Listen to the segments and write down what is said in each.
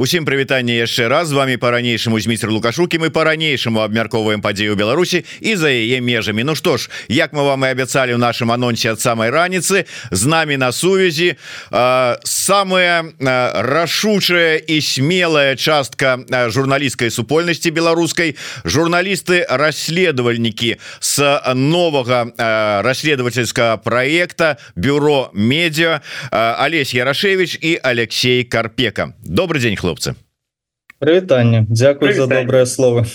Усім прывітанне яшчэ раз. З вами по-ранейшаму зміцер лукашукі мы по-ранейшаму абмярковаем падзею Беларусі і за яе межамі. Ну што ж як мы вам і абяцалі ў нашым анонсе ад самай раніцы з намі на сувязі самая рашучая і смелая частка журналісцкай супольнасці беларускай журналісты расследавальнікі с новага расследовательскага проекта бюро медиа Олесь Ярашевич і Алексей Карпека. Добрый день хлопцы хлопцы прывітанне Дякую за добрае слово.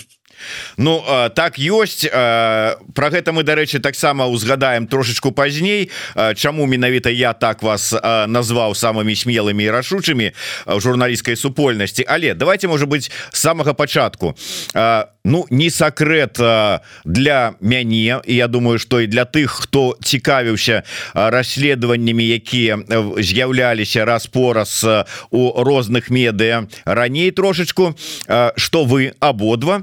Ну так ёсць про гэта мы дарэчы таксама узгадаем трошечку пазней. Чаму менавіта я так вас назваў самымі смелымі і рашучымі журналісцкай супольнасці. Але давайте можа быть самага пачатку Ну не сакрэт для мяне я думаю что і для тых хто цікавіўся расследаваннямі якія з'яўляліся раз-пораз у розных медыа раней трошечку что вы абодва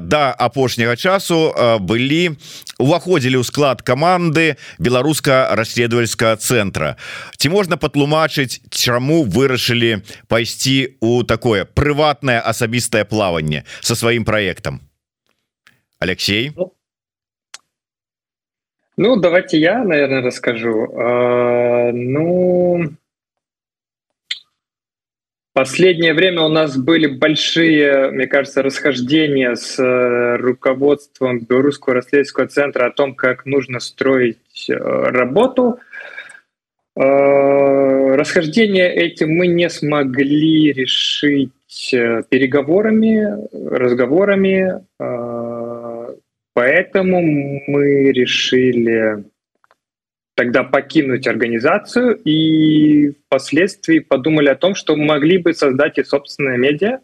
до апошняга часу былі уваходзілі ў склад каманды беларуска-расследовальскага центра ці можна патлумачыць чаму вырашылі пайсці у такое прыватнае асабістае плаванне со сваім проектом Алексей? Ну, давайте я, наверное, расскажу. А, ну, последнее время у нас были большие, мне кажется, расхождения с э, руководством Белорусского расследовательского центра о том, как нужно строить э, работу. А, расхождения эти мы не смогли решить э, переговорами, разговорами, а, Поэтому мы решили тогда покинуть организацию и впоследствии подумали о том, что могли бы создать и собственное медиа,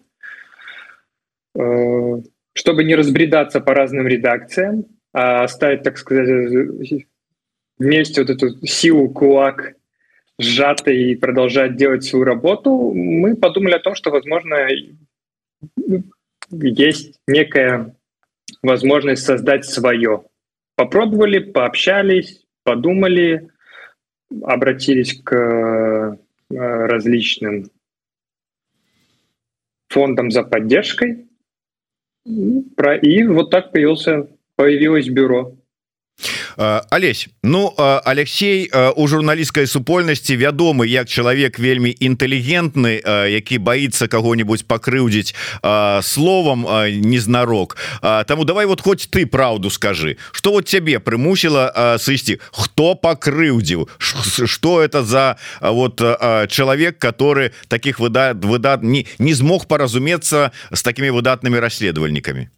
э, чтобы не разбредаться по разным редакциям, а оставить, так сказать, вместе вот эту силу кулак сжатой и продолжать делать свою работу, мы подумали о том, что, возможно, есть некая возможность создать свое. Попробовали, пообщались, подумали, обратились к э, различным фондам за поддержкой. И вот так появился, появилось бюро. Олесь Ну Алексей у журналісцкай супольнасці вядомы як чалавек вельмі інтэлігентны які боится кого-нибудь пакрыўдзіць словом незнарок. Таму давай вот хоть ты правду скажи что вот цябе прымусіла сысці? Хто пакрыўдзіў? Что это за вот чалавек который таких выдат выдат не не змог паразумецца с такими выдатными расследавальнікамі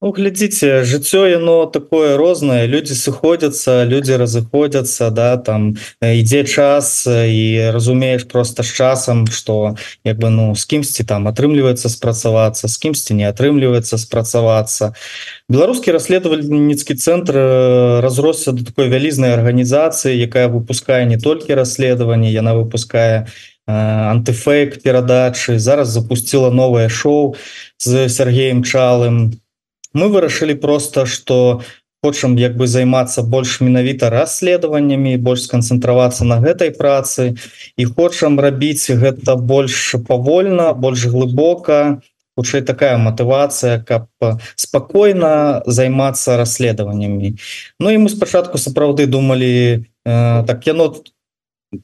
Ну, глядзіце жыццё яно такое рознае люди сыходзяцца люди разыходзяцца да там ідзе час і разумееш просто з часам что як бы ну з кімсьці там атрымліваецца спрацавацца з кімсьці не атрымліваецца спрацавацца беларускі расследавальніцкі цэнтр разросся до такой вялізнай арганізацыі якая выпускае не толькі расследаванне яна выпускае антыфейк перадачы зараз запустила новое шоу з Сергеем чалым мы вырашылі просто что хочам як бы займацца больш менавіта расследаваннямі больш сканцэнтравацца на гэтай працы і хочам рабіць гэта больш павольна больш глыбока хутчэй такая матывацыя каб спакойна займацца расследаваннямі Ну і мы спачатку сапраўды думалі э, так яно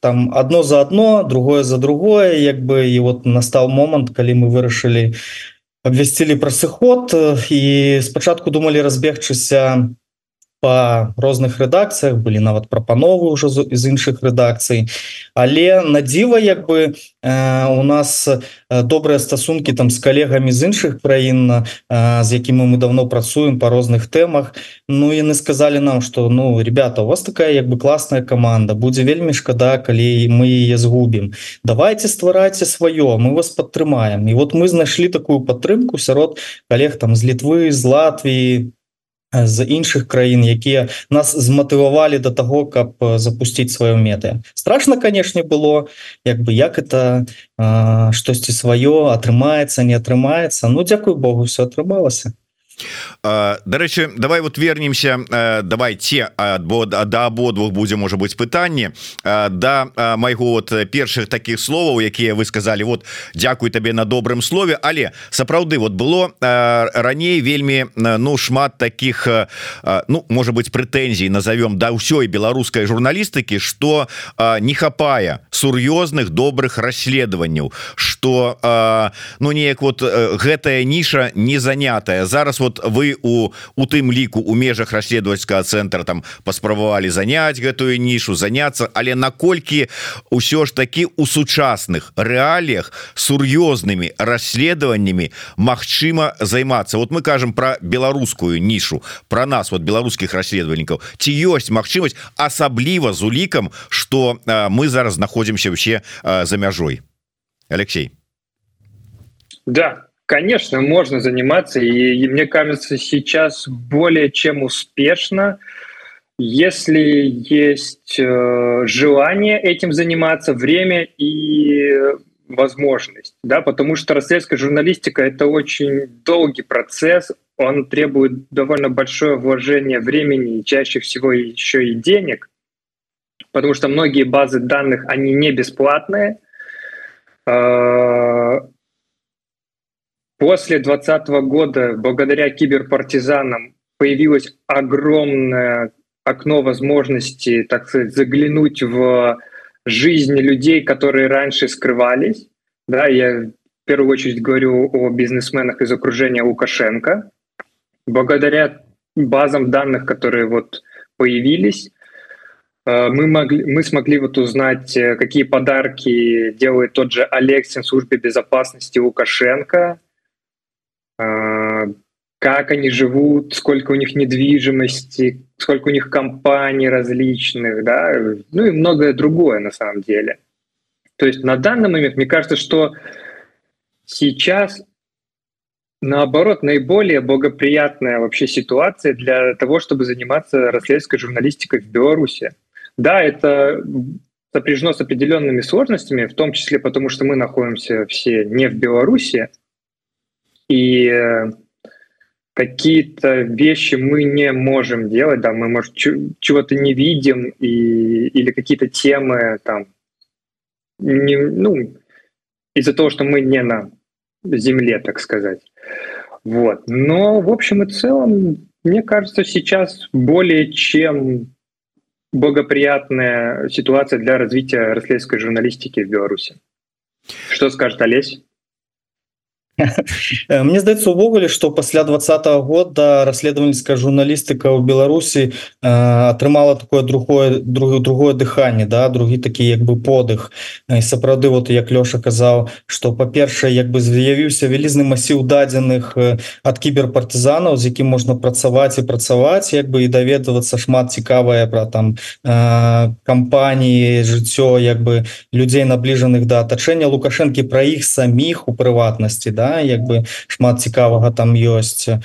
там одно за одно другое за другое як бы. І вот настал момант калі мы вырашылі на абвясцілі пра сыход і спачатку думалі разбегчыся по розных рэдакцыях былі нават прапановы ўжо з іншых рэдакцый але на дзіва як бы э, у нас добрыя стасункі там з калегамі з іншых краін э, з якімі мы давно працуем по розных тэмах Ну яны сказали нам что ну ребята у вас такая як бы класная команда будзе вельмі шкада калі мы яе згубім давайте стварайце сваё мы вас падтрымаем і вот мы знайшлі такую падтрымку сярод коллег там з літвы з Латвіі з іншых краін якія нас зматывавалі до того каб запусціць сваё меты страшно канешне было як бы як это штосьці сваё атрымаецца не атрымаецца Ну дзякуй Богу все атрымалася Дарэчы давай вот вернемся давайте адбо да абодвух будзе можа быть пытанне да майго вот першых таких словаў якія вы сказали вот Дякуй табе на добрым слове. Але сапраўды вот было раней вельмі ну шмат таких ну может быть прэтэнзій назовем да ўсёй беларускай журналістыкі что не хапае сур'ёзных добрых расследаванняў что ну неяк вот гэтая ніша не занятая зараз вот вы у у тым ліку у межах расследовательского центра там паспрабавалі занять гэтую нішу заняться але наколькі ўсё ж таки у сучасных реаліях сур'ёзнымі расследаваннями Мачыма займацца? Вот мы кажем про беларускую нішу про нас вот беларускіх расследавальнікаў. Ці ёсць магчымасць асабліва з улікам что мы зараз знаходзімся вообще за мяжой? Алексей. Да Конечно, можно заниматься, и, и мне кажется, сейчас более чем успешно, если есть э, желание этим заниматься, время и возможность, да, потому что расследовательская журналистика это очень долгий процесс, он требует довольно большое вложение времени и чаще всего еще и денег, потому что многие базы данных они не бесплатные. Э, После 2020 года, благодаря киберпартизанам, появилось огромное окно возможности, так сказать, заглянуть в жизни людей, которые раньше скрывались. Да, я в первую очередь говорю о бизнесменах из окружения Лукашенко. Благодаря базам данных, которые вот появились, э, мы, могли, мы смогли вот узнать, э, какие подарки делает тот же Алексин службе безопасности Лукашенко, как они живут, сколько у них недвижимости, сколько у них компаний различных, да, ну и многое другое на самом деле. То есть на данный момент, мне кажется, что сейчас наоборот наиболее благоприятная вообще ситуация для того, чтобы заниматься расследовательской журналистикой в Беларуси. Да, это сопряжено с определенными сложностями, в том числе потому, что мы находимся все не в Беларуси, и э, какие-то вещи мы не можем делать, да, мы, может, чего-то не видим, и, или какие-то темы там, не, ну, из-за того, что мы не на земле, так сказать. Вот. Но, в общем и целом, мне кажется, сейчас более чем благоприятная ситуация для развития расследовательской журналистики в Беларуси. Что скажет Олесь? Э, мне здаецца увогуле что пасля двадцатого года расследавальніцкая журналістыка ў беларусі э, атрымала такое другое другое другое дыханне да другі такі як бы подых. І сапраўды вот як лёша казаў что па-першае як бы з'явіўся вялізны масіў дадзеных ад кіберпартызанаў з якім можна працаваць і працаваць як бы і даведвацца шмат цікавае про там э, кампаніі жыццё як бы людзей набліжаных да атачэння лукашэнкі пра іх саміх у прыватнасці да да як бы шмат цікавага там ёсць.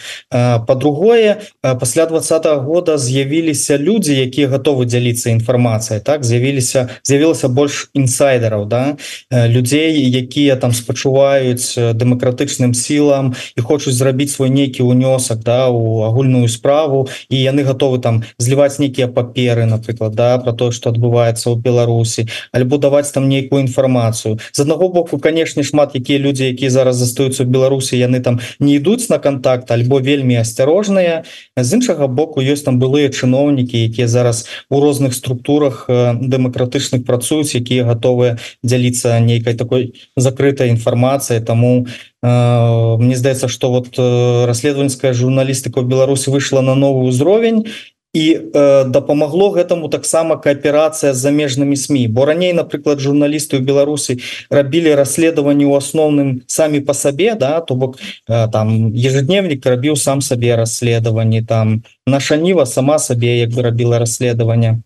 По-другое пасля двадцатого года з'явіліся люди якія готовы дзяліцца інфармацыяй так? З'явіліся з'явілася больш інсайдераў да? Людзей якія там спачуваюць дэмакратычным сілам і хочуць зрабіць свой нейкі унёсак да у агульную справу і яны готовы там зліваць нейкія паперы напрыклад да про то что адбываецца ў Беларусі альбо даваць там нейкую інфармацыю. З аднаго боку канешне шмат якія людзі якія зараз застаюцца застаюцца в беларусі яны там не ідуць на контакт альбо вельмі асцярожныя. З іншага боку ёсць там былыя чыноўнікі якія зараз у розных структурах дэмакратычных працуюць якія готовыя дзяліцца нейкай такой закрытой інфармацыяй. Тому Мне здаецца что вот расследавальская журналістыка ў Беларусі выйшла на новы ўзровень і э, дапамагло гэтаму таксама кааперацыя замежнымі сМ бо раней напрыклад журналісты ў Беларусі рабілі расследаванні у асноўным самі по сабе да то бок э, там ежедневнік рабіў сам сабе расследаванні там наша ніва сама сабе як бы рабіла расследаванне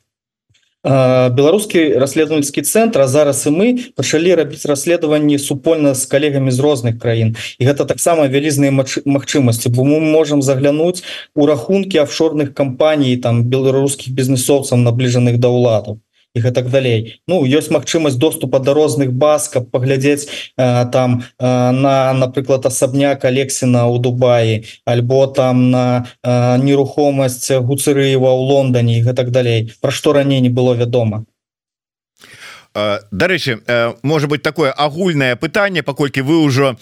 беларускі расследавальскі цэнтр зараз і мы пачалі рабіць расследаванні супольна з калегамі з розных краін. І гэта таксама вялізныя магчымасці бо мы можемм заглянуць у рахункі офшорных кампаній там беларускіх бізнесоўцаў набліжаных да ўладаў і гэтак далей. Ну ёсць магчымасць доступа да розных баз каб паглядзець э, там э, на напрыклад асабняк алексіна у Дубаі альбо там на э, нерухомасць гуцырыева ў Лондоне і гэтак далей. Пра што раней не было вядома. Дарэчы можа быть такое агульнае пытанне паколькі вы ўжо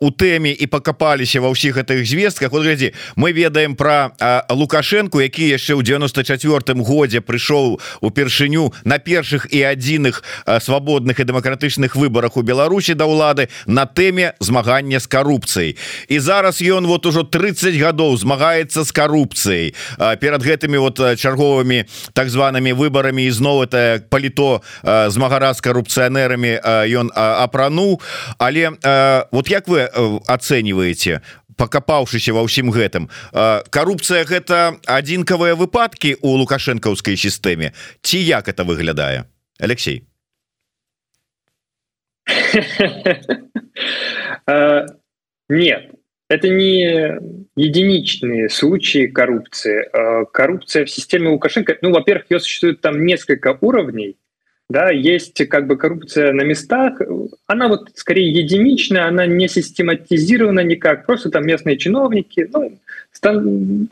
у тэме і пакапаліся ва ўсіх гэтых звестках. Вот глядзі мы ведаем про лукашенко які яшчэ ў 94 годзе прыйшоў упершыню на першых і адзіных свабодных і дэмакратычных выборах у Беларусі да ўлады на тэме змагання з карупцыяй. І зараз ён вот ужо 30 гадоў змагаецца з карупцыяй. Перад гэтымі вот чарговымі так зваными выборами ізноў это паліто змагара з карупцыянерамі ён апрануў. Але вот як вы ацэньваеце покопаўшыся ва ўсім гэтым коррупцыя гэта адзінкавыя выпадки у лукашэнкаўскай сістэме ці як это выглядае Алексей. Нет это не единичные случаи коррупции. Коррупция в системе лукашенко ну во-первых ее существует там несколько уровней да, есть как бы коррупция на местах, она вот скорее единичная, она не систематизирована никак, просто там местные чиновники, ну,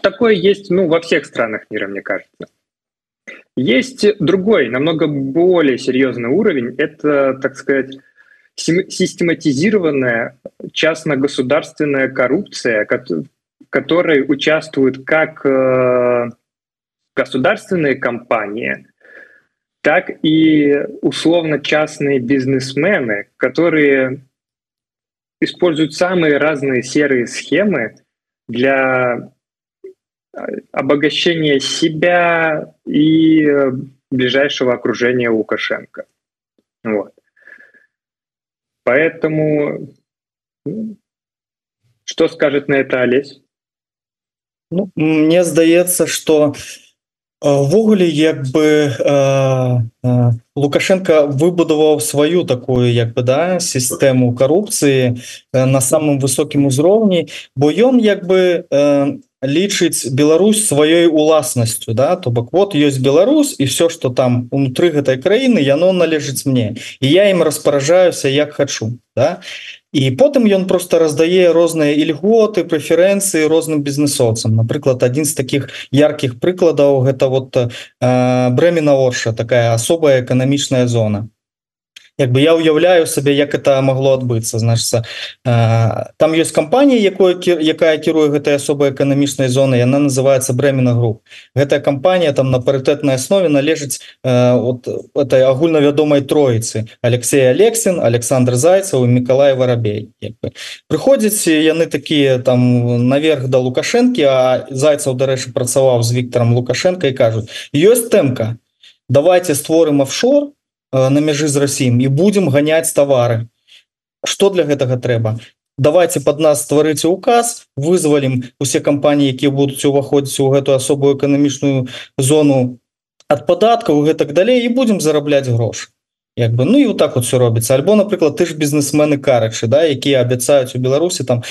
такое есть ну, во всех странах мира, мне кажется. Есть другой, намного более серьезный уровень, это, так сказать, систематизированная частно-государственная коррупция, в которой участвуют как э, государственные компании – так и условно частные бизнесмены, которые используют самые разные серые схемы для э, обогащения себя и ближайшего окружения Лукашенко. Вот. Поэтому что скажет на это Олесь? Ну, мне здаецца, что ввогуле як бы э, лукашенко выбудаваў сваю такую як бы да сістэму коррупцыі э, на самым высокім узроўні бо ён як бы э, лічыць Беларусь сваёй уласнасцю да. То бок вот ёсць Беларус і все что там унутры гэтай краіны яно належыць мне. І я ім распаражаюся як хачу да і потым ён просто раздае розныя ільготы прэферэнцыі розным бізнесоўцам напрыклад адзін з таких яркіх прыкладаў гэта вот э, брэмена орша такая асобая эканамічная зона як бы я уяўляю сабе як это могло адбыцца значится там есть кампанія якой якая кіруе гэтай асобай эканамічнай зоны яна называется брэмена груп гэтая кампанія там на парытэтнай аснове належыць от этой агульнавядомай троіцы. Алексей алексин Александр зайцаў Миколай воробей прыходзяць яны такія там наверх да лукашэнкі а зайцаў дарэчы працаваў з Віктором лукашенко і кажуць ёсць тэмка давайте створым офшор Э, на мяжы з Расіем і будем ганяць товары что для гэтага трэба? Давайте под нас стварыце указ вызвалім усе кампаніі якія будуць уваходзіць у гэту асобую эканамічную зону ад падаткаў гэтак далей і будем зарабляць грошы як бы ну і вот так вот все робіцца альбо напрыклад ты ж бізнесмены карачы да якія абяцаюць у Беларусі там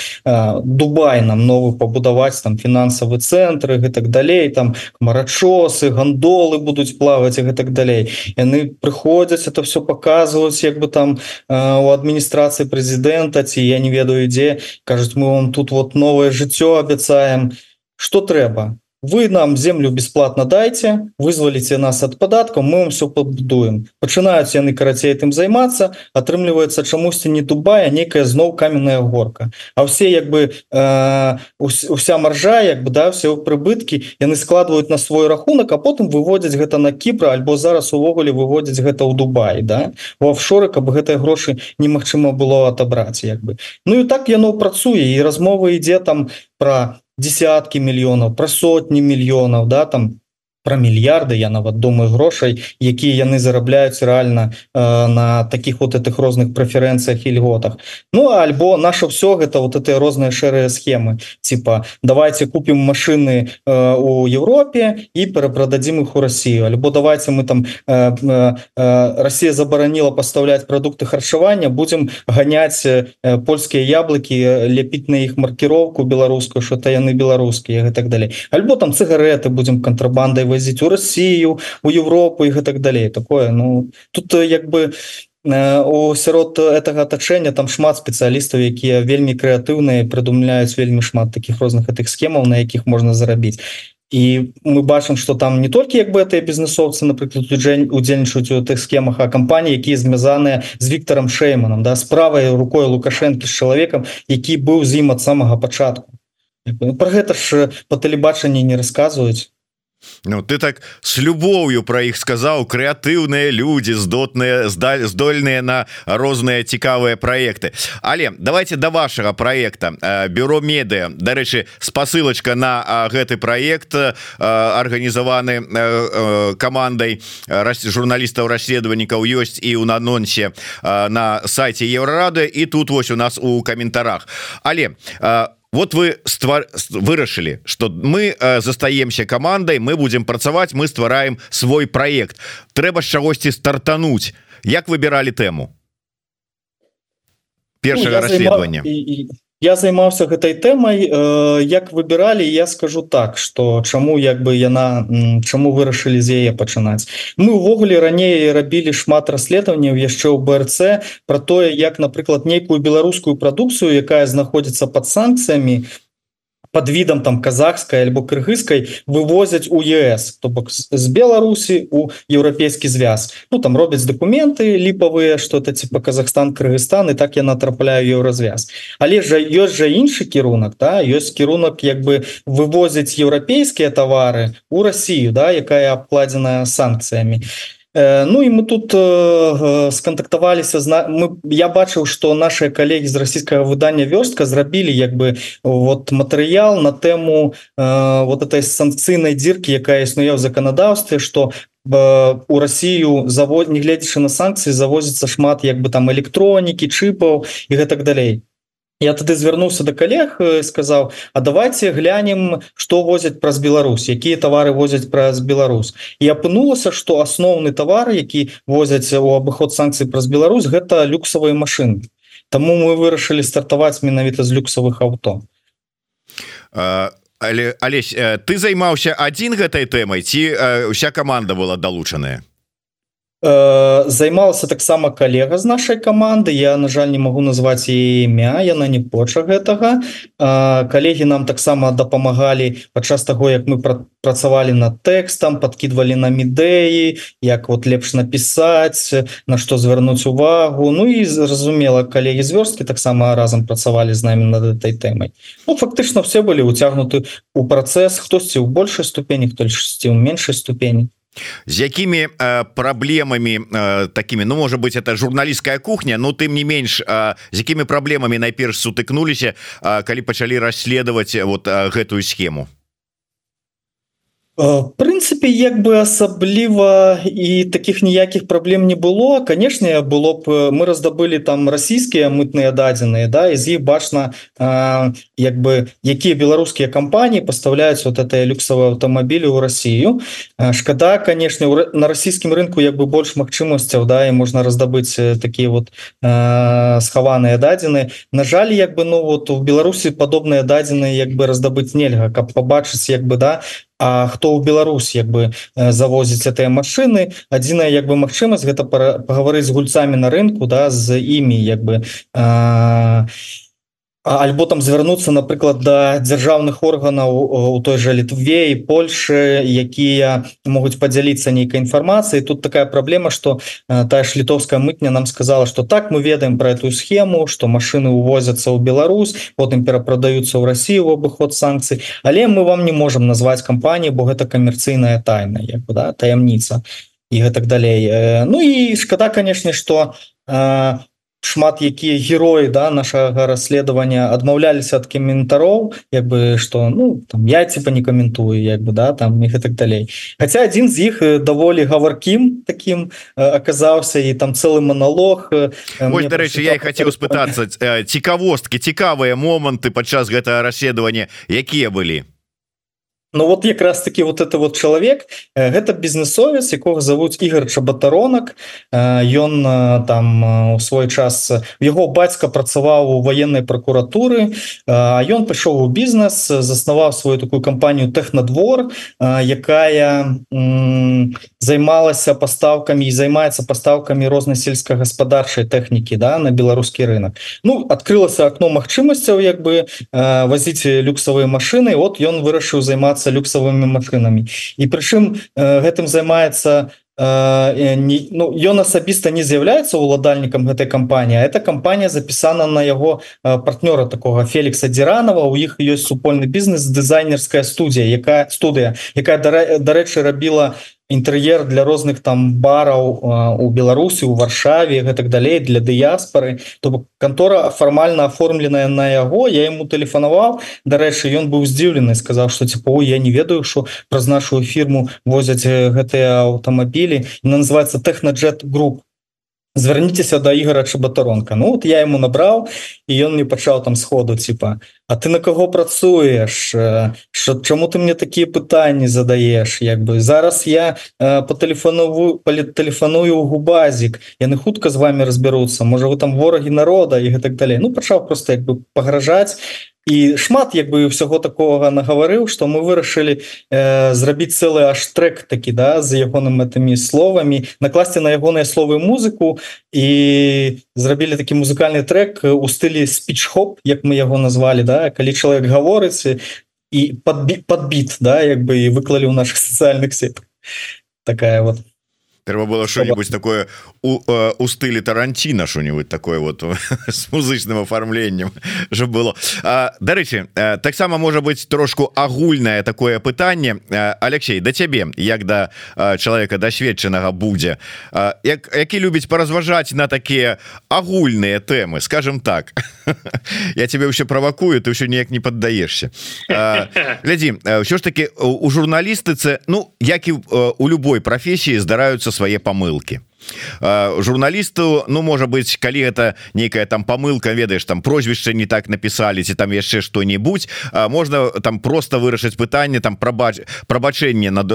Дубай нам новы пабудаваць там фінансавы цэнтры гэтак далей там марачосы гандолы будуць плаваць і гэтак далей яны прыходзяць это все показваюць як бы там у адміністрацыі прэзідэнта ці я не ведаю ідзе кажуць мы вам тут вот новое жыццё абяцаем что трэба вы нам землю бесплатно дайте вызваліце нас от падаткаў мы вам все побудуем. Пачынаюць яны карацей этим займацца атрымліваецца чамусьці не дубая некая зноў каменная горка. А все як бы э, уся маржа як бы да все прыбыткі яны складывают на свой рахунак а потым выводзяць гэта на кіпра альбо зараз увогуле выводзяць гэта ў Дубай да. У офшоры каб гэтыя грошы немагчыма было отобраць як бы. Ну і так яно працуе і размова ідзе там про десяткі мільёнаў пра сотні мільёнаў да там про мільярды я нават думаю грошай якія яны зарабляюць реально э, на таких вот этих розных прэферэнцыях і льготах. Ну альбо наше все гэта вот это розныя шэрыя схемы. Типа давайте купим машины э, у Европе і перапрададзім их у Россию альбо давайте мы там э, э, э Россия забараніла поставлять продукты харчавання будем ганяць э, польскія яблыкі лепіць на іх маркіроўку беларускую что-то яны беларускія так далей. Альбо там цыгареты будем контрабандай возить у Россию у Европу и так далее такое. Ну тут як бы у сярод этого атачэння там шмат спецыялістаў якія вельмі крэатыўныя прыдумляюць вельмі шмат таких розных гэтых схемаў на якіх можна зарабіць. І мы бачым что там не толькі як бы это бізнесоўцы напрыклад людзень удзельнічаюць у тых схемах а кампаніі якія звязаныя з Віктором шейманом да справай рукой лукашэнкі з чалавекам які быў з ім ад самага пачатку. Про гэта ж по тэлебачанні не расказваюць Ну ты так с любоўю про іх сказаў крэатыўныя люди здотныя здаль здольныя на розныя цікавыя проекты. Але давайте до да вашага проекта бюро медыа дарэчы спасылочка на гэты проект арганізаваны командай журналістаў расследаванікаў ёсць і у нанонсе на сайте еврорады і тут вось у нас у каментарах але у вот вы ствар вырашылі что мы э, застаемся командой мы будем працаваць мы ствараем свой проект. Трэба з чагосьці стартануть. Як выбирали тэму першага ну, расследования. займал я займаўся гэтай тэмай як выбіралі я скажу так что чаму як бы яна чаму вырашылі з яе пачынаць. Мы увогуле раней рабілі шмат расследаванняў яшчэ ў БРЦ про тое як напрыклад нейкую беларускую прадукцыю якая знаходзіцца под санкцыямі под видом там казахской альбо кыргызской вывозять у ЕС. То бок с Беларусі у еўрапейскі звяз ну там робяць документы ліповые что-то типа Казахстан Кыргызстан и так я натрапляю еўразвяз але же ёсць жа іншы кірунак да? Ёсць кірунак як бы вывозіць еўрапейскія товары у Россию да якая обкладзеная санкцыями и Ну і мы тут скантактаваліся мы я бачыў что наши калегі з расійскага выдання вёрстка зрабілі як бы вот матэрыял на тэму вот этой санкцыйнай дзіркі якая існуе ў заканадаўстве что у Россию завод не гледзячы на санкцыі завозіцца шмат як бы там электронікі чыпаў і гэтак далей я тады звярнуўся до калег сказаў А давайте глянем что возяць праз Беларусь якія товары возяць праз Беларусь і апынулася что асноўны товар які возяць у абыход санкцый праз Беларусь гэта люксавыя машины Таму мы вырашылі стартаваць менавіта з люксавых авто але Алесь ты займаўся адзін гэтай тэмай ці уся команда была далучаная? Э, займалася таксама калега з нашай каманды. Я на жаль не могу назваць імя яна не хоча гэтага. Калегі нам таксама дапамагалі падчас таго як мы працавалі над тэкстам подкидвалі нам ідэі як вот лепш напісаць на што звярнуць увагу. Ну і зразумела калегі звёрсткі таксама разам працавалі з намі над этой тэмай. Ну фактычна все былі уцягнуты у працэс хтосьці ў большай ступені хтосьці ў меншай ступені з якімі э, праблемамі э, такими ну может быть это журналістская кухня но тым не менш э, з якімі праблемамі найперш сутыкнуліся э, калі пачалі расследаваць вот э, гэтую схему прынцыпе як бы асабліва і таких ніякіх праблем не было канешне было б мы раздабылі там расійскія мытныя дадзеныя да і з іх бачна як бы якія беларускія кампаніі пастаўляюць вот это люксавыя аўтамабілі ў Росію. Шкада канешне на расійскім рынку як бы больш магчымасцяў да і можна раздабыць такія вот схаваныя дадзены На жаль як бы ну вот у Беларусі падобныя дадзеныя як бы раздабыць нельга. Каб побачыць як бы да А хто ў Беларусь як бы завозіць гэтыя машины адзіная як бы магчымасць гэта пагаварыць з гульцамі на рынку да з імі як бы а, альбо там звярнуцца напрыклад да дзяржаўных органаў у той жа літве і Польшы якія могуць падзяліцца нейкай інфармацыі тут такая праблема что тая ж літовская мытня нам сказала что так мы ведаем про эту схему что машины увозяцца ў Беларусь потым перапрадаюцца ў Россию в абыход санкцый але мы вам не можем назваць кампаніі бо гэта камерцыйная тайна як бы да таямніца і гэтак далей Ну і шкада канешне что у шмат якія героі да нашага расследавання адмаўляліся ад каментароў як бы что ну там я типа не каментую як бы да там их и так далей. Хотя один з іх даволі гаваркім таким аказаўся і там цэлы монолог дарэчы я хотел спытацца цікавосткі цікавыя моманты падчас гэтага расследавання якія былі Ну вот якраз таки вот это вот чалавек гэта бізнесовец якога завуць Ігор чабатаронак. Ён там у свой час яго бацька працаваў у военной прокуратуры ён пайшоў у бізнес заснаваў сваю такую кампанію технадвор якая займалася пастаўкамі і займаецца пастаўкамі рознай сельскагаспадарчай тэхнікі да на беларускі рынок Ну открылася окно магчымасцяў як бы возіць люксавыя машины вот ён вырашыў займацца займацца люксавымі машинами. І прычым э, гэтым займаецца э, не ну ён асабіста не з'яўляецца уладальнікам гэтай кампаніі эта кампанія запісана на яго э, партнёра такого Фелікса дзіранова. У іх ёсць супольны бізнес дызайнерская студія якая студыя якая дарэчы рабіла інтэр'ер для розных там бараў у беларусі у варшаве гэтак далей для дыяспоры то бок контора фармальна оформленая на яго я ему тэлефанаваў. Дарэчы ён быў здзіўлены сказаў что типа я не ведаю что праз нашу фірму возяць гэтыя аўтамабілі называется техноджет групп звярніцеся да ігора чабатаронка Ну вот я ему набраў і ён мне пачаў там сходу типа А ты на каго працуеш що чаму ты мне такія пытанні задаеш як бы зараз я по тэлефоновую тэлефаную у губазік. Яны хутка з вами разбяруцца можа вы там ворагі народа і гэтак далей Ну пачаў просто як бы пагражаць і шмат як бы ўсяго такого нагаварыў что мы вырашылі э, зрабіць цэлы аж трек такі да за ягоным этими словамі накласці на ягоныя словы музыку і зрабілі такі музыкальны трек у стылі спичхоп як мы яго назвалі да калі чалавек гаворыць і подбіт подбіт да як бы і выклалі ў наших сацыяльных сетках такая вот трэба было что-нибудь такое у, э, у стылі таранціна что-нибудь такое вот с музычным оформлением же было. Дарэчы э, таксама можа быть трошку агульное такое пытанне э, Алексей да цябе як да чалавека дасведчанага будзе як які любіць паразважаць на такія агульныя тэмы скажем так? Я тебе ўсё правакую ты ўсё неяк не поддаешься. Глядзі ўсё ж таки у журналістыцы ну як і у любой професіі здараюцца свае памылки журналісту Ну можа быть калі это некая там помылка ведаешь там прозвішча не так написали ці там яшчэ что-нибудь можно там просто вырашыць пытанне там прабач прабачэнне над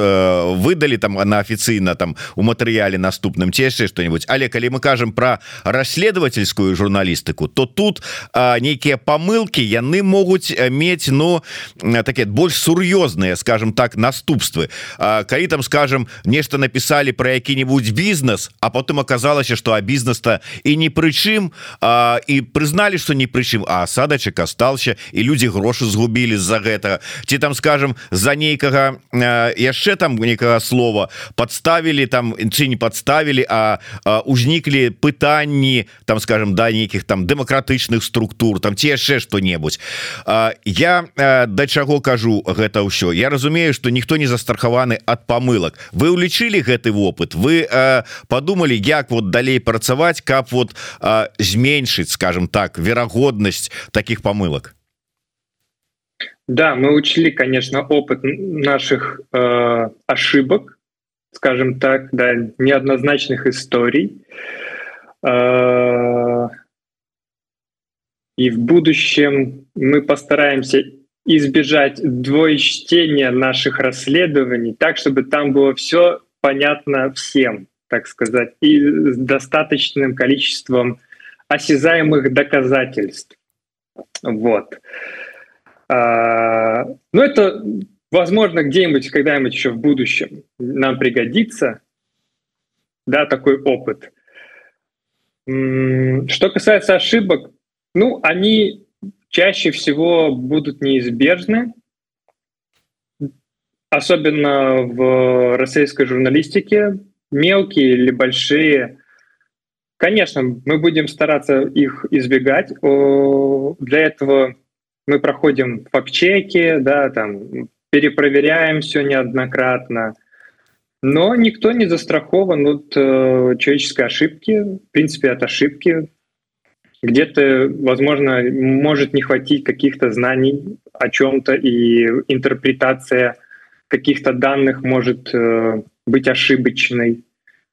выдали там на афіцыйна там у матэрыяле наступным ці яшчэ что-нибудь. Але калі мы кажем про расследовательскую журналістыку то тут нейкія помылки яны могуць мець но ну, такие больш сур'ёзныя скажем так наступствы. Калі там скажем нешта написали про які-нибудь бізнес а потым аказалася что а бізнес-то і не прычым і прызналі что не прычым а асадачак астался і люди грошы згубілі з-за гэта. Ці там скажем за нейкага яшчэ там некага слова подставілі там ці не подставілі а узніклі пытанні там скажем да нейкіх там дэмакратычных структур там ці яшчэ что-небудзь я да чаго кажу гэта ўсё? Я разумею что ніхто не застрахаваны ад памылак. Вы улічылі гэты вопыт? Вы под подумали як вот далей працаваць каб вот зменшыць скажем так верагоднасць таких помылок. Да мы учили конечно опыт наших э, ошибок скажем так да неоднозначных историй. Э, и в будущем мы постараемся избежать двоечтения наших расследований так чтобы там было все понятно всем так сказать, и с достаточным количеством осязаемых доказательств. Вот. А, ну, это, возможно, где-нибудь, когда-нибудь еще в будущем нам пригодится, да, такой опыт. Что касается ошибок, ну, они чаще всего будут неизбежны, особенно в российской журналистике, мелкие или большие. Конечно, мы будем стараться их избегать. Для этого мы проходим факт-чеки, да, там, перепроверяем все неоднократно. Но никто не застрахован от э, человеческой ошибки, в принципе, от ошибки. Где-то, возможно, может не хватить каких-то знаний о чем-то, и интерпретация каких-то данных может э, быть ошибочной.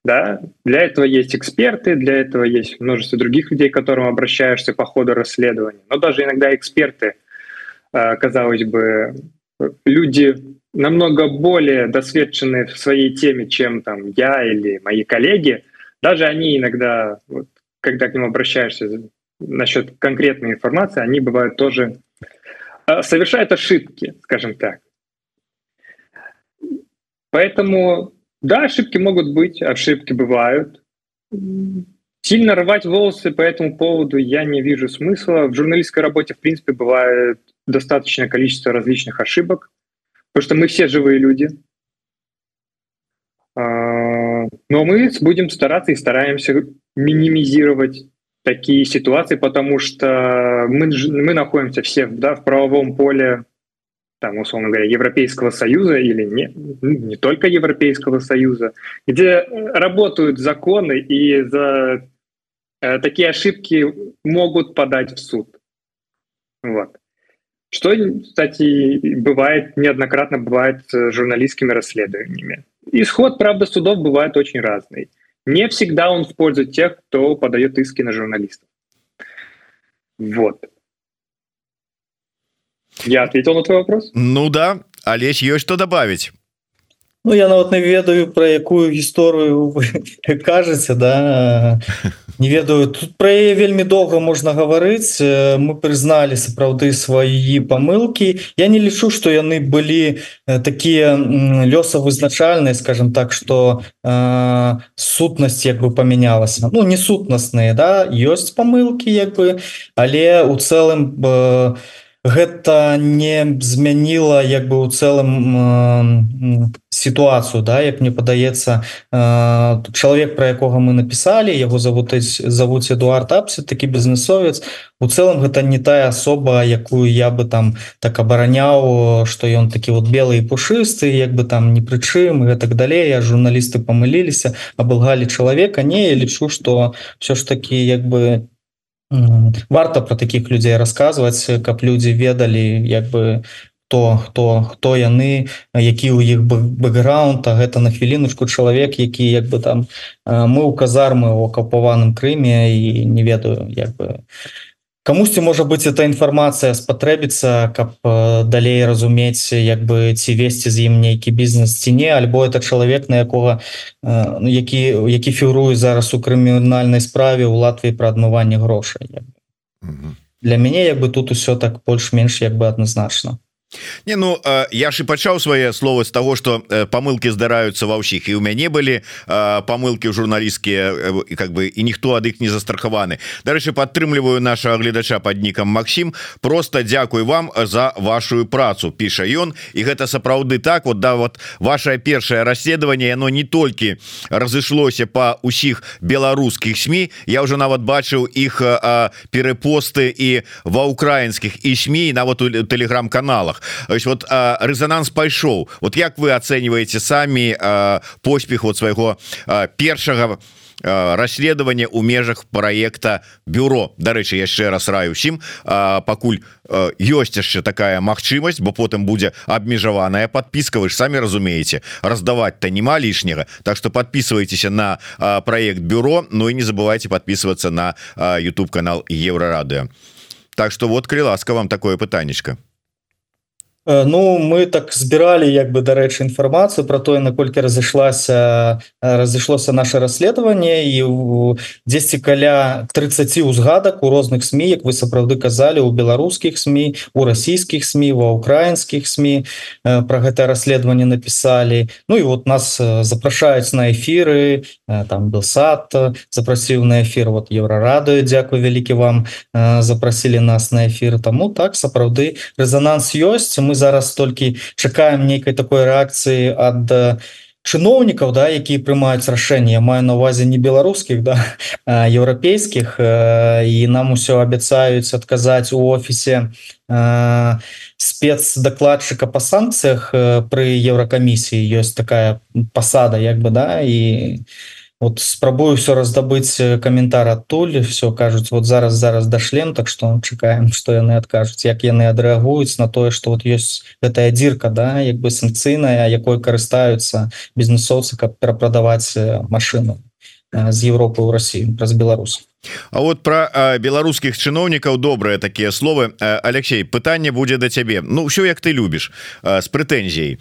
Да? Для этого есть эксперты, для этого есть множество других людей, к которым обращаешься по ходу расследования. Но даже иногда эксперты, э, казалось бы, люди намного более досведчены в своей теме, чем там я или мои коллеги, даже они иногда, вот, когда к ним обращаешься насчет конкретной информации, они бывают тоже э, совершают ошибки, скажем так. Поэтому, да, ошибки могут быть, ошибки бывают. Сильно рвать волосы по этому поводу я не вижу смысла. В журналистской работе, в принципе, бывает достаточное количество различных ошибок, потому что мы все живые люди. А, но мы будем стараться и стараемся минимизировать такие ситуации, потому что мы, мы находимся все да, в правовом поле, там, условно говоря, Европейского Союза или не, не только Европейского Союза, где работают законы, и за э, такие ошибки могут подать в суд. Вот. Что, кстати, бывает, неоднократно бывает с журналистскими расследованиями. Исход, правда, судов бывает очень разный. Не всегда он в пользу тех, кто подает иски на журналистов. Вот. Я ответил на твой вопрос? Ну да, Олесь, есть что добавить. Ну я нават не ведаю про якую гісторыю кажаце да. Не ведаю. Тут про яе вельмі доўга можна гаварыць. Мы прызналі сапраўды свае памылки я не лічу что яны былі такія лёсавызначальныя скажем так что э, сутнасць як бы памянялася. Ну не сутнасныя да. Ёсць памылки як бы. Але у цэлым бы гэта не змяніла як бы у цэлым э, сітуацыю да? Як мне падаецца э, чалавек про якога мы написали яго завутаць завуць Эдуард апсе такі бізнесовец у цэлым гэта не тая асоба якую я бы там так абараняў что ён такі вот белый пушысты як бы там не прычым і так далей я журналісты памыліліся абылгалі чалавека. Не лічу что все ж таки як бы варта про таких людзей рассказывать каб люди ведалі як бы то хто хто яны які у іх бэкграунд а гэта на хвіліночку чалавек які як бы там мы у казармы у акапаваным Крыме і не ведаю як бы камусьці можа быть эта інфармацыя спатрэбіцца каб далей разумець як бы ці весці з ім нейкі бізнес ці не альбо это чалавек на якога ну, які які фігуруе зараз у крымінальнай справе ў Латвіі пра адмыванне грошай для мяне як бы тут усё так больш-менш як бы адназначна Не ну я ж і пачаў свае словы з того что памылки здараюцца ва ўсіх і у мяне былі памылки журналісцкія і как бы і ніхто ад іх не застрахаваны Дарэчы падтрымліваю наша гледача под нікам Макссім просто дзякуй вам за вашу працу піша ён і гэта сапраўды так вот да вот ваше першае расследаванне яно не толькі разышлося по усіх беларускіх сМ я уже нават бачыў іх перепосты і ва украінскіх і сМ нават у телеграм-каналах есть вот резонанс пайшоў вот як вы оцениваете самі поспех вот свайго першага расследавання у межах проекта бюро Дарэчы яшчэ раз раю усім пакуль ёсць яшчэ такая магчымасць бо потым будзе абмежаваная подпіска вы ж самі разумееце раздавать-то нема лішняга Так что подписывайтеся на проект бюро Ну і не забывайте подписываться на YouTube канал еврорадыо Так что вот крыласка вам такое пытанечка Э, ну мы так збіралі як бы дарэчы інфармацыю про тое наколькі разышлася разышлося наше расследаванне і 10 каля 30 узгадак у розных сМ як вы сапраўды казалі у беларускіх сМ у расійскіх сМ ва украінскіх сМ про гэта расследаванне написали Ну і вот нас запрашаюць на эфиры там был сад запрасіў на эфир вот еврорадыю Дякую вялікі вам запросили нас на эфир тому так сапраўды резонанс ёсць. Мы зараз толькі чакаем нейкай такой рэакцыі ад чыноўнікаў да якія прымаюць рашэнне. Маю на увазе не беларускіх да еўрапейскіх і нам усё абяцаюць адказаць у офісе спецдакладчыка па санкцыях пры еўракамісіі. Ёсць такая пасада як бы да і у вот спрабую все раздабыць э, каментар адтуль все кажуць вот зараз зараз дашлем так что чакаем что яны адкажуць як яны адрэагуюць на тое что вот есть гэтая дзірка да як бы санкцыйная якой карыстаюцца бізнесоўцы каб перапрадаваць э, машину з Европы ў Россию праз Беларус А вот про беларускіх чыноўнікаў добрыя такія словы. Алексей пытанне будзе да цябе Ну ўсё як ты любіш з прэтэнзіяй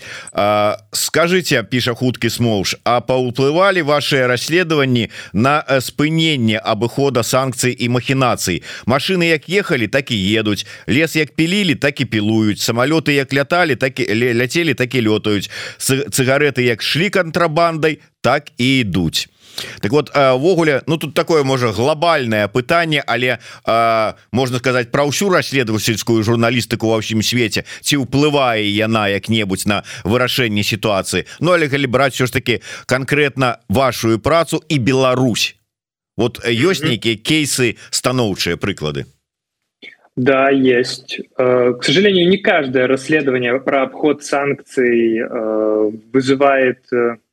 скажите піша хуткі смоўш а паўплывалі ваши расследаванні на спыненне абыхода санкцый і махінацый машины як ехалі так і едуць лес як пілілі так і пілуюць самолеты як ляталі так і ляцелі так і лётаюць цыгареты як шлі кантрабандай так і ідуць так вот ввогуле ну тут такое можа глобальное пытанне але а, можна сказать про ўсю расследовательскую журналістыку ва ўсім свеце ці ўплывае яна як-небудзь на вырашэнне ситуации Ну але калі брать все ж таки конкретно вашу працу і Беларусь. Вот ёсць нейкія кейсы станоўчыя прыклады? Да, есть. К сожалению, не каждое расследование про обход санкций вызывает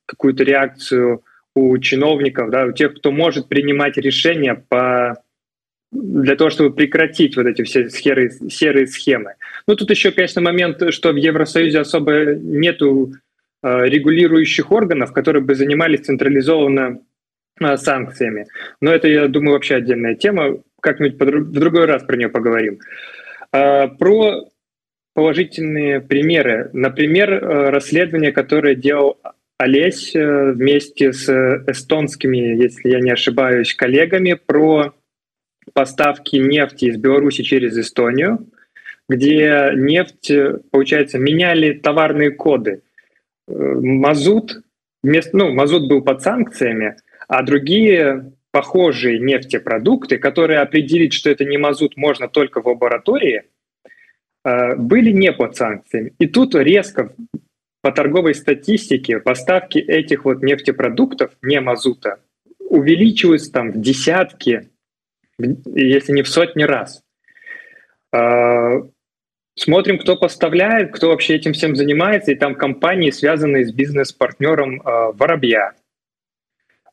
какую-то реакцию у чиновников, да, у тех, кто может принимать решения по для того, чтобы прекратить вот эти все серые, серые схемы. Ну, тут еще, конечно, момент, что в Евросоюзе особо нету э, регулирующих органов, которые бы занимались централизованно э, санкциями. Но это, я думаю, вообще отдельная тема. Как-нибудь в другой раз про нее поговорим. Э, про положительные примеры. Например, э, расследование, которое делал Олесь э, вместе с эстонскими, если я не ошибаюсь, коллегами про поставки нефти из Беларуси через Эстонию, где нефть, получается, меняли товарные коды. Э, мазут, вместо, ну, мазут был под санкциями, а другие похожие нефтепродукты, которые определить, что это не мазут, можно только в лаборатории, э, были не под санкциями. И тут резко по торговой статистике поставки этих вот нефтепродуктов, не мазута, увеличиваются там в десятки, если не в сотни раз. А, смотрим, кто поставляет, кто вообще этим всем занимается, и там компании, связанные с бизнес-партнером а, Воробья,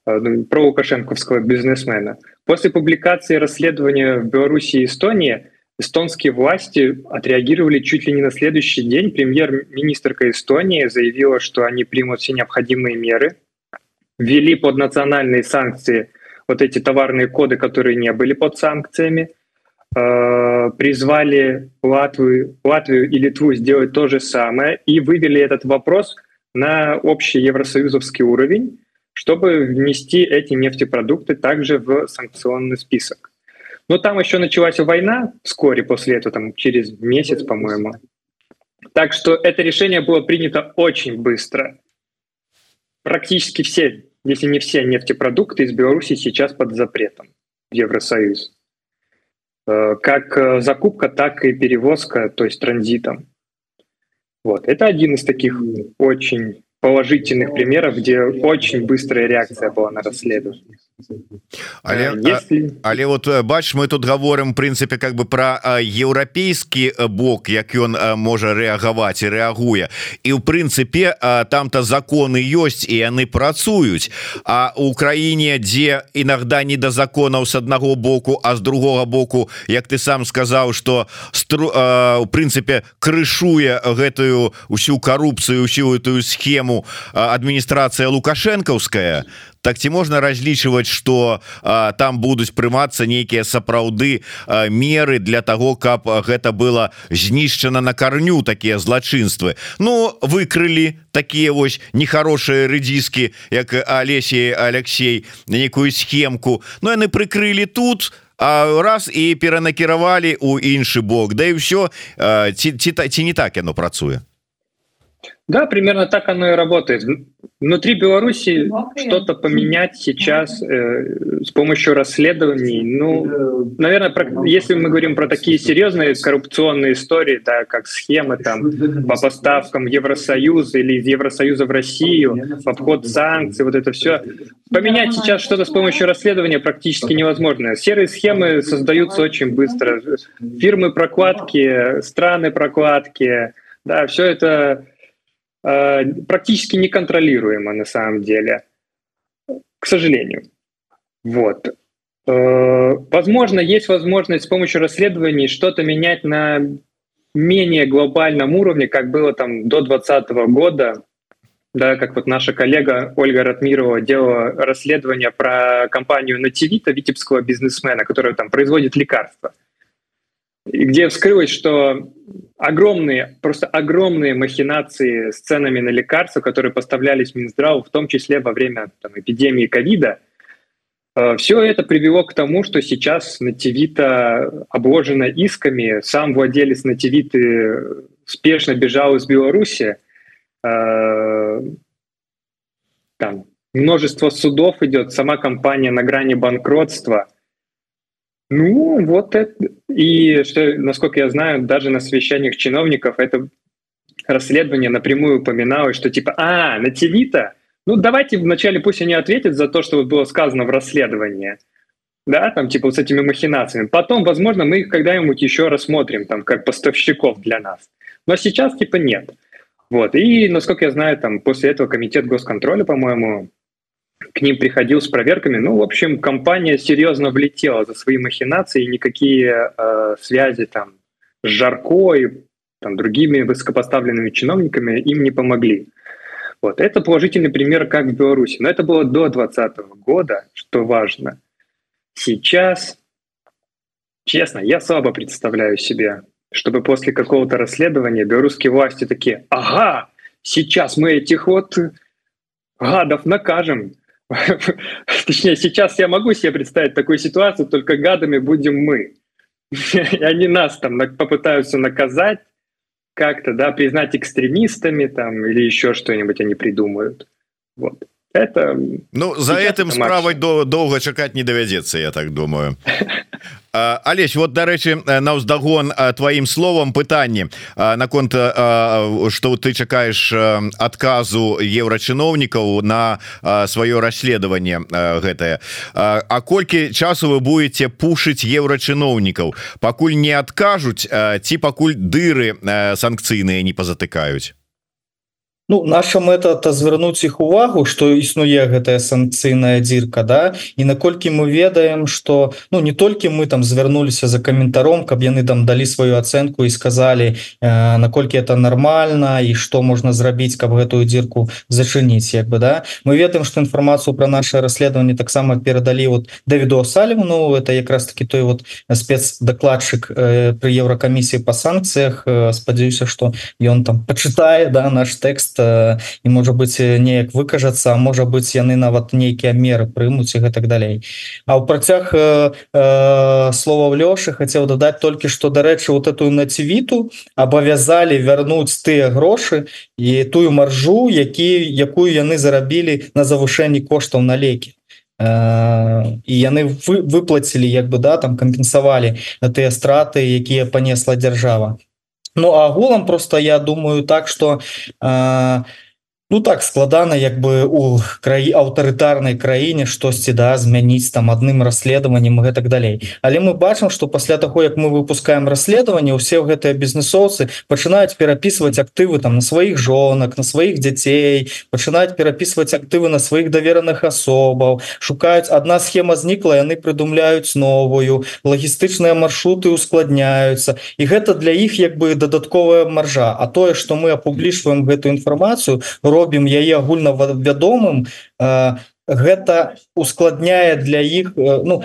а, ну, про лукашенковского бизнесмена. После публикации расследования в Беларуси и Эстонии эстонские власти отреагировали чуть ли не на следующий день. Премьер-министрка Эстонии заявила, что они примут все необходимые меры, ввели под национальные санкции вот эти товарные коды, которые не были под санкциями, э, призвали Латвию, Латвию и Литву сделать то же самое и вывели этот вопрос на общий евросоюзовский уровень, чтобы внести эти нефтепродукты также в санкционный список. Но там еще началась война вскоре после этого, там через месяц, по-моему. Так что это решение было принято очень быстро. Практически все, если не все нефтепродукты из Беларуси сейчас под запретом в Евросоюз. Э, как э, закупка, так и перевозка, то есть транзитом. Вот. Это один из таких очень положительных примеров, где очень быстрая реакция была на расследование. Але Если... але вот бач мы тут говорим прынцыпе как бы про еўрапейскі бок як ён можа рэагаваць і рэагуе. І у прынцыпе там-то законы ёсць і яны працуюць. А Украіне дзе иногда не да законаў с аднаго боку а з другого боку як ты сам сказаў что стру у прынцыпе крышуе гэтую усю коррупцыю усю эту схему адміністрацыя лукашэнкаўская так ці можна разлічваць что там будуць прымацца нейкія сапраўды меры для того каб гэта было знішчана на карню такія злачынствы? Ну выкрылі такія вось нехарошие рэдзіскі як Алесей Алексей на некую схемку. Но яны прыкрылі тут а раз і перанакіравалі у іншы бок. Да і ўсё ці, ці, ці не так яно працуе Да, примерно так оно и работает. Внутри Беларуси что-то поменять сейчас э, с помощью расследований. Ну, наверное, про, если мы говорим про такие серьезные коррупционные истории, да, как схемы там по поставкам Евросоюза или из Евросоюза в Россию, в обход санкций, вот это все, поменять сейчас что-то с помощью расследования практически невозможно. Серые схемы создаются очень быстро. Фирмы прокладки, страны прокладки, да, все это Э, практически неконтролируемо на самом деле, к сожалению. Вот. Э, возможно, есть возможность с помощью расследований что-то менять на менее глобальном уровне, как было там до 2020 года. да, как вот наша коллега Ольга Ратмирова делала расследование про компанию Нативита, витебского бизнесмена, которая там производит лекарства. Где вскрылось, что огромные, просто огромные махинации с ценами на лекарства, которые поставлялись Минздраву, в том числе во время там, эпидемии ковида, э, все это привело к тому, что сейчас Нативита обложена исками. Сам владелец Нативиты спешно бежал из Беларуси, Э, там множество судов идет, сама компания на грани банкротства. Ну, вот это. И что, насколько я знаю, даже на совещаниях чиновников это расследование напрямую упоминалось, что типа, а, на ТВ-то, ну давайте вначале пусть они ответят за то, что вот было сказано в расследовании, да, там типа вот с этими махинациями. Потом, возможно, мы их когда-нибудь еще рассмотрим, там, как поставщиков для нас. Но сейчас типа нет. Вот. И, насколько я знаю, там после этого комитет госконтроля, по-моему, к ним приходил с проверками. Ну, в общем, компания серьезно влетела за свои махинации, и никакие э, связи там с Жарко и там, другими высокопоставленными чиновниками им не помогли. Вот. Это положительный пример, как в Беларуси. Но это было до 2020 года, что важно. Сейчас, честно, я слабо представляю себе чтобы после какого-то расследования белорусские власти такие, ага, сейчас мы этих вот гадов накажем. Точнее, сейчас я могу себе представить такую ситуацию, только гадами будем мы. И они нас там попытаются наказать, как-то, да, признать экстремистами там или еще что-нибудь они придумают. Вот. Это ну за этим справой до долго чакать не давядзецца я так думаю. Алесь вот дарэчы на ўздагон тваім словам пытанне наконт что ты чакаешь адказу еўрачыноўнікаў на сваё расследаванне гэтае. А колькі часу вы будете пушыць еўрачыноўнікаў пакуль не адкажуць ці пакуль дыры санкцыйныя не пазатыкаюць Ну наша мэта то звярнуць іх увагу что існуе гэтая санкцыйная дзірка да? І наколькі мы ведаем что ну не толькі мы там звярнуліся за каментаром каб яны там далі сваю ацэнку і сказалі э, наколькі это нормально і что можна зрабіць каб гэтую дзірку зачыніць як бы да? Мы ведаем что інфармацыю про наше расследаванне таксама перадалі вот давіду салівну это якраз таки той вот спецдакладчык э, при еўракамісіі по санкцыях. Э, спадзяюся что ён там почытае да наш тэкст і можа быть неяк выкажацца можа быть яны нават нейкія меры прымуць і гэтак далей. А ў працяг э, э, слова лёшы хацеў дадаць толькі што дарэчы вот эту націвіту абавязалі вярнуць тыя грошы і тую маржу які якую яны зарабілі на завышэнні коштаў на лекі. І яны вы выплацілі як бы да там кампенсавалі тыя страты якія панесла дзяржава Ну агулам просто я думаю так что э, Ну так складана як бы у краі аўтарытарнай краіне штосьці да змяніць там адным расследаваннем гэтак далей. Але мы бачым что пасля таго як мы выпускаем расследаванне усе гэтыя бізнесоўцы пачынаюць перапісваць актывы там на сваіх жонак на сваіх дзяцей пачынаюць перапісваць актывы на сваіх давераных асобаў шукаюць одна схема знікла яны прыдумляюць новую лагістычныя маршруты ускладняюцца. І гэта для іх як бы дадатковая маржа. А тое что мы апублічваем гэтую інфармацыю у робім яе агульна вядомым гэта ускладняе для іх ну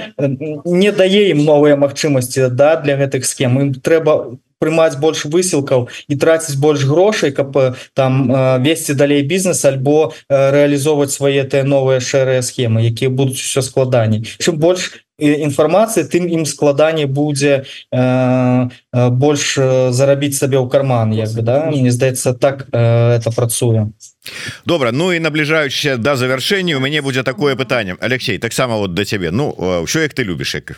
не дае ім новыя магчымасці да для гэтых схем. Ім трэба прымаць больш высілкаў і траціць больш грошай каб там весці далей бізнес альбо рэалізоўваць свае тыя новыя шэрыя схемы якія будуць все складаней. Чым больш інфармацыі тым ім складаней будзе э, больш зарабіць сабе ў карман як да? Мне здаецца так э, это працуе добра ну і набліжаючыся до да завяршэння у мяне будзе такое пытанне Алексей таксама вот да цябе ну ўсё як ты любіш як,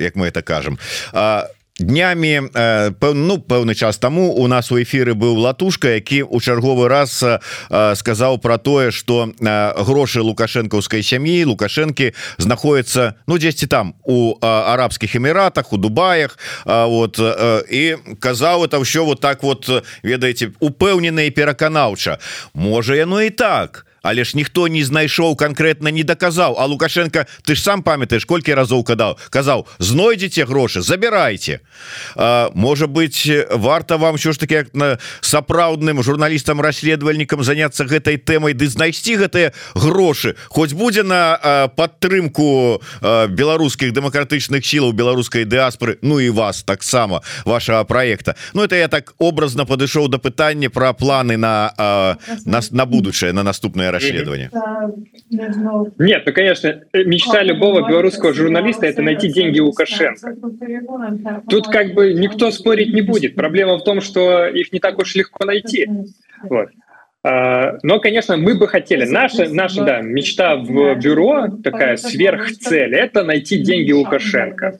як мы это кажам а днями э, ну пэўны час тому у нас у эфиры быў латушка які у чарговы раз сказаў про тое что грошы лукашэнкаўскай сям'і лукашэнкі знаходіцца ну дзесьці там у арабскіх эміратах у дубаях вот і казаў это ўсё вот так вот ведаеце упэўнена і пераканаўча. Можа яно і так але ж ніхто не знайшоў конкретно не даказаў. А лукашенко ты ж сам памятаешь колькі разоў кадаў. Казаў знойдзеце грошы забирайте можа быть варта вам що ж таки як на сапраўдным журналістам расследавальнікам заняться гэтай тэмай ды знайсці гэтыя грошы. Хоць будзе на падтрымку беларускіх дэмакратычных сілаў беларускай дыаспоры Ну і вас таксама вашего проекта Ну это я так образно падышоў до пытання про планы на нас на будучае на наступное расследование нет ну конечно мечта любого белорусского журналиста это найти деньги лукашенко. Тут как бы никто спорить не будет. Проблема в том что их не так уж легко найти. Вот. Но, конечно, мы бы хотели, наша, наша да, мечта в бюро, такая сверхцель, это найти деньги Лукашенко.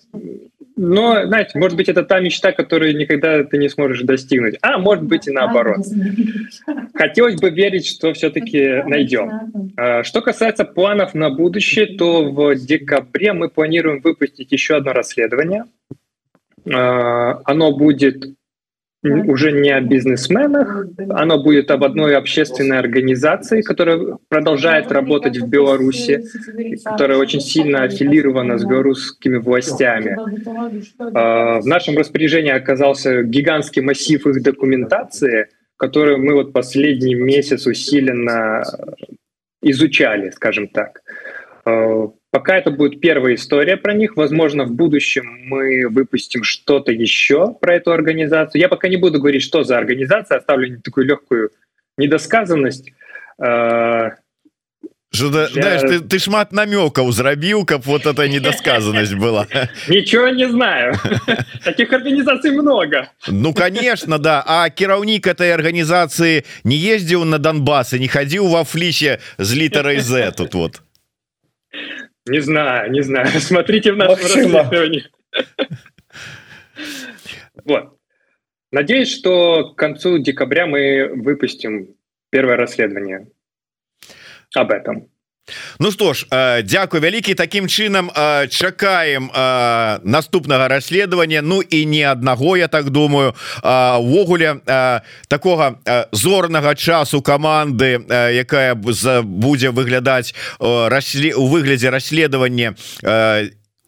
Но, знаете, может быть, это та мечта, которую никогда ты не сможешь достигнуть. А может быть и наоборот. Хотелось бы верить, что все-таки найдем. А, что касается планов на будущее, то в декабре мы планируем выпустить еще одно расследование. А, оно будет уже не о бизнесменах, оно будет об одной общественной организации, которая продолжает работать в Беларуси, которая очень сильно аффилирована с белорусскими властями. А, в нашем распоряжении оказался гигантский массив их документации, которую мы вот последний месяц усиленно изучали, скажем так. А, Пока это будет первая история про них. Возможно, в будущем мы выпустим что-то еще про эту организацию. Я пока не буду говорить, что за организация, оставлю такую легкую недосказанность. Жуда, Я... знаешь, ты, ты шмат намекаў зрабіў каб вот эта недосказанность была ничего не знаю таких организаций много ну конечно да а кіраўнік этой организации не ездзіў на донбасс и не хадзіў во флісе з літарай z тут вот не знаю, не знаю. Смотрите в нашем расследовании. Вот. Надеюсь, что к концу декабря мы выпустим первое расследование об этом. Ну что ж Дякую вялікі таким чынам чакаем наступнага расследавання. Ну і не аднаго я так думаю. Увогуле такога зорнага часу каманды якая будзе выглядаць у выглядзе расследавання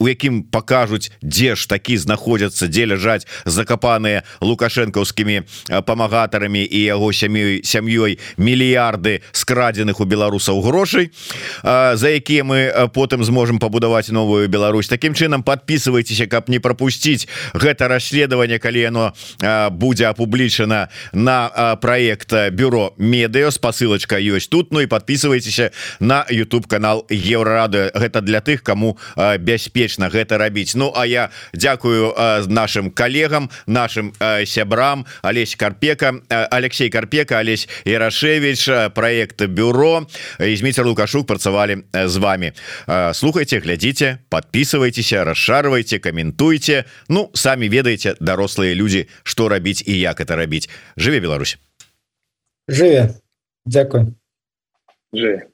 у якім покажуць дзе ж такі знаходзяцца дзе ляжаць закапаныя лукашэнкаўскімі памагатарамі і яго сям'ёй сям'ёй мільярды скрадзеных у беларусаў грошай за якія мы потым зможам пабудаваць новую Беларусь. Такім чынам подписывайтеся каб не пропусціць гэта расследаванне калі яно будзе апублічана на проект бюро медыа. Спасылочка ёсць тут. Ну і подписывайтеся на YouTube канал еврорады гэта для тых кому бяспечна бяспечна гэта рабіць. Ну а я дзякую нашим коллегам нашим сябрам. Олесь карпека Алексей карпека Олесь Ярашевич проект бюро Зміцер лукашук працавалі з вами. Слухайте глядзіце подписывайтеся расшарвайте каментуйте Ну самі ведаеце дарослыя люди что рабіць і як это рабіць. Жыве Беларусь! Жыве! Дякую жыве